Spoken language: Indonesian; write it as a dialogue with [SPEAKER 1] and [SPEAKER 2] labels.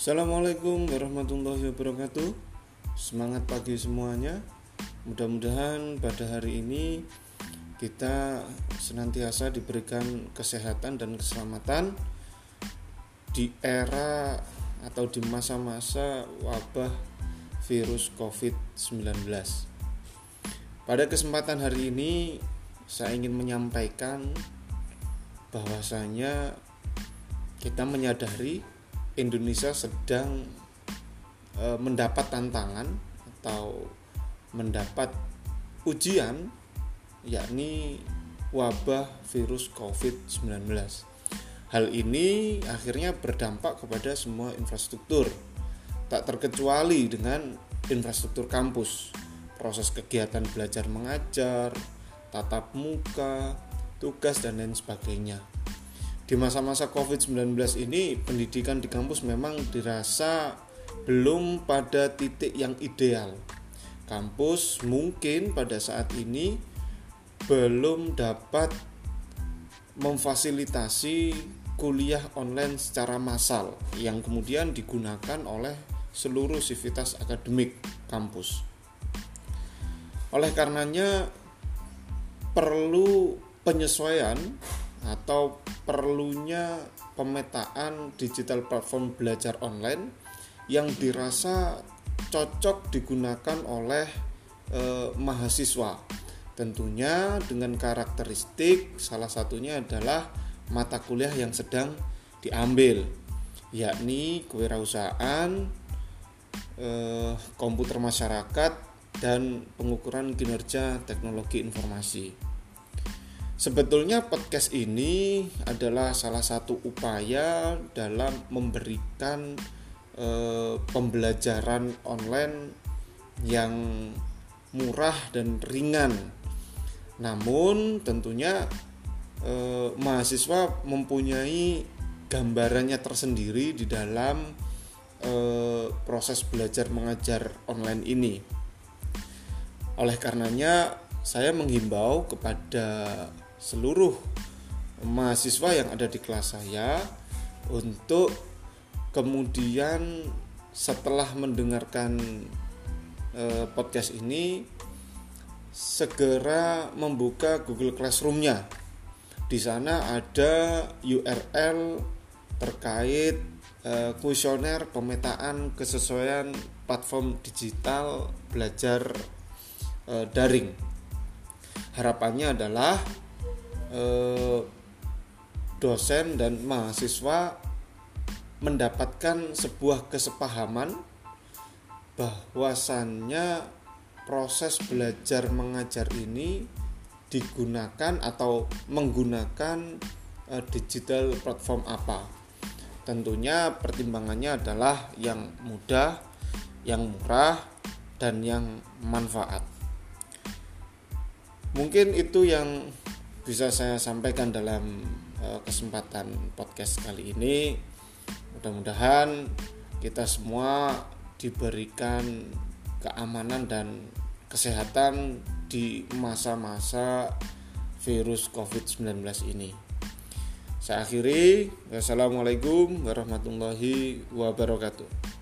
[SPEAKER 1] Assalamualaikum warahmatullahi wabarakatuh. Semangat pagi semuanya. Mudah-mudahan pada hari ini Kita senantiasa diberikan kesehatan dan keselamatan Di era atau di masa-masa wabah virus COVID-19 Pada kesempatan hari ini Saya ingin menyampaikan bahwasanya kita menyadari Indonesia sedang e, mendapat tantangan atau mendapat ujian yakni wabah virus COVID-19. Hal ini akhirnya berdampak kepada semua infrastruktur, tak terkecuali dengan infrastruktur kampus, proses kegiatan belajar mengajar, tatap muka, tugas, dan lain sebagainya di masa-masa COVID-19 ini pendidikan di kampus memang dirasa belum pada titik yang ideal. Kampus mungkin pada saat ini belum dapat memfasilitasi kuliah online secara massal yang kemudian digunakan oleh seluruh sivitas akademik kampus. Oleh karenanya perlu penyesuaian atau perlunya pemetaan digital platform belajar online yang dirasa cocok digunakan oleh eh, mahasiswa. Tentunya dengan karakteristik salah satunya adalah mata kuliah yang sedang diambil, yakni kewirausahaan, eh, komputer masyarakat, dan pengukuran kinerja teknologi informasi. Sebetulnya podcast ini adalah salah satu upaya dalam memberikan e, pembelajaran online yang murah dan ringan. Namun tentunya e, mahasiswa mempunyai gambarannya tersendiri di dalam e, proses belajar mengajar online ini. Oleh karenanya saya menghimbau kepada seluruh mahasiswa yang ada di kelas saya untuk kemudian setelah mendengarkan eh, podcast ini segera membuka Google Classroom-nya. Di sana ada URL terkait eh, kuesioner pemetaan kesesuaian platform digital belajar eh, daring. Harapannya adalah eh, dosen dan mahasiswa mendapatkan sebuah kesepahaman bahwasannya proses belajar mengajar ini digunakan atau menggunakan eh, digital platform apa. Tentunya pertimbangannya adalah yang mudah, yang murah, dan yang manfaat. Mungkin itu yang bisa saya sampaikan dalam uh, kesempatan podcast kali ini. Mudah-mudahan kita semua diberikan keamanan dan kesehatan di masa-masa virus COVID-19 ini. Saya akhiri. Wassalamualaikum warahmatullahi wabarakatuh.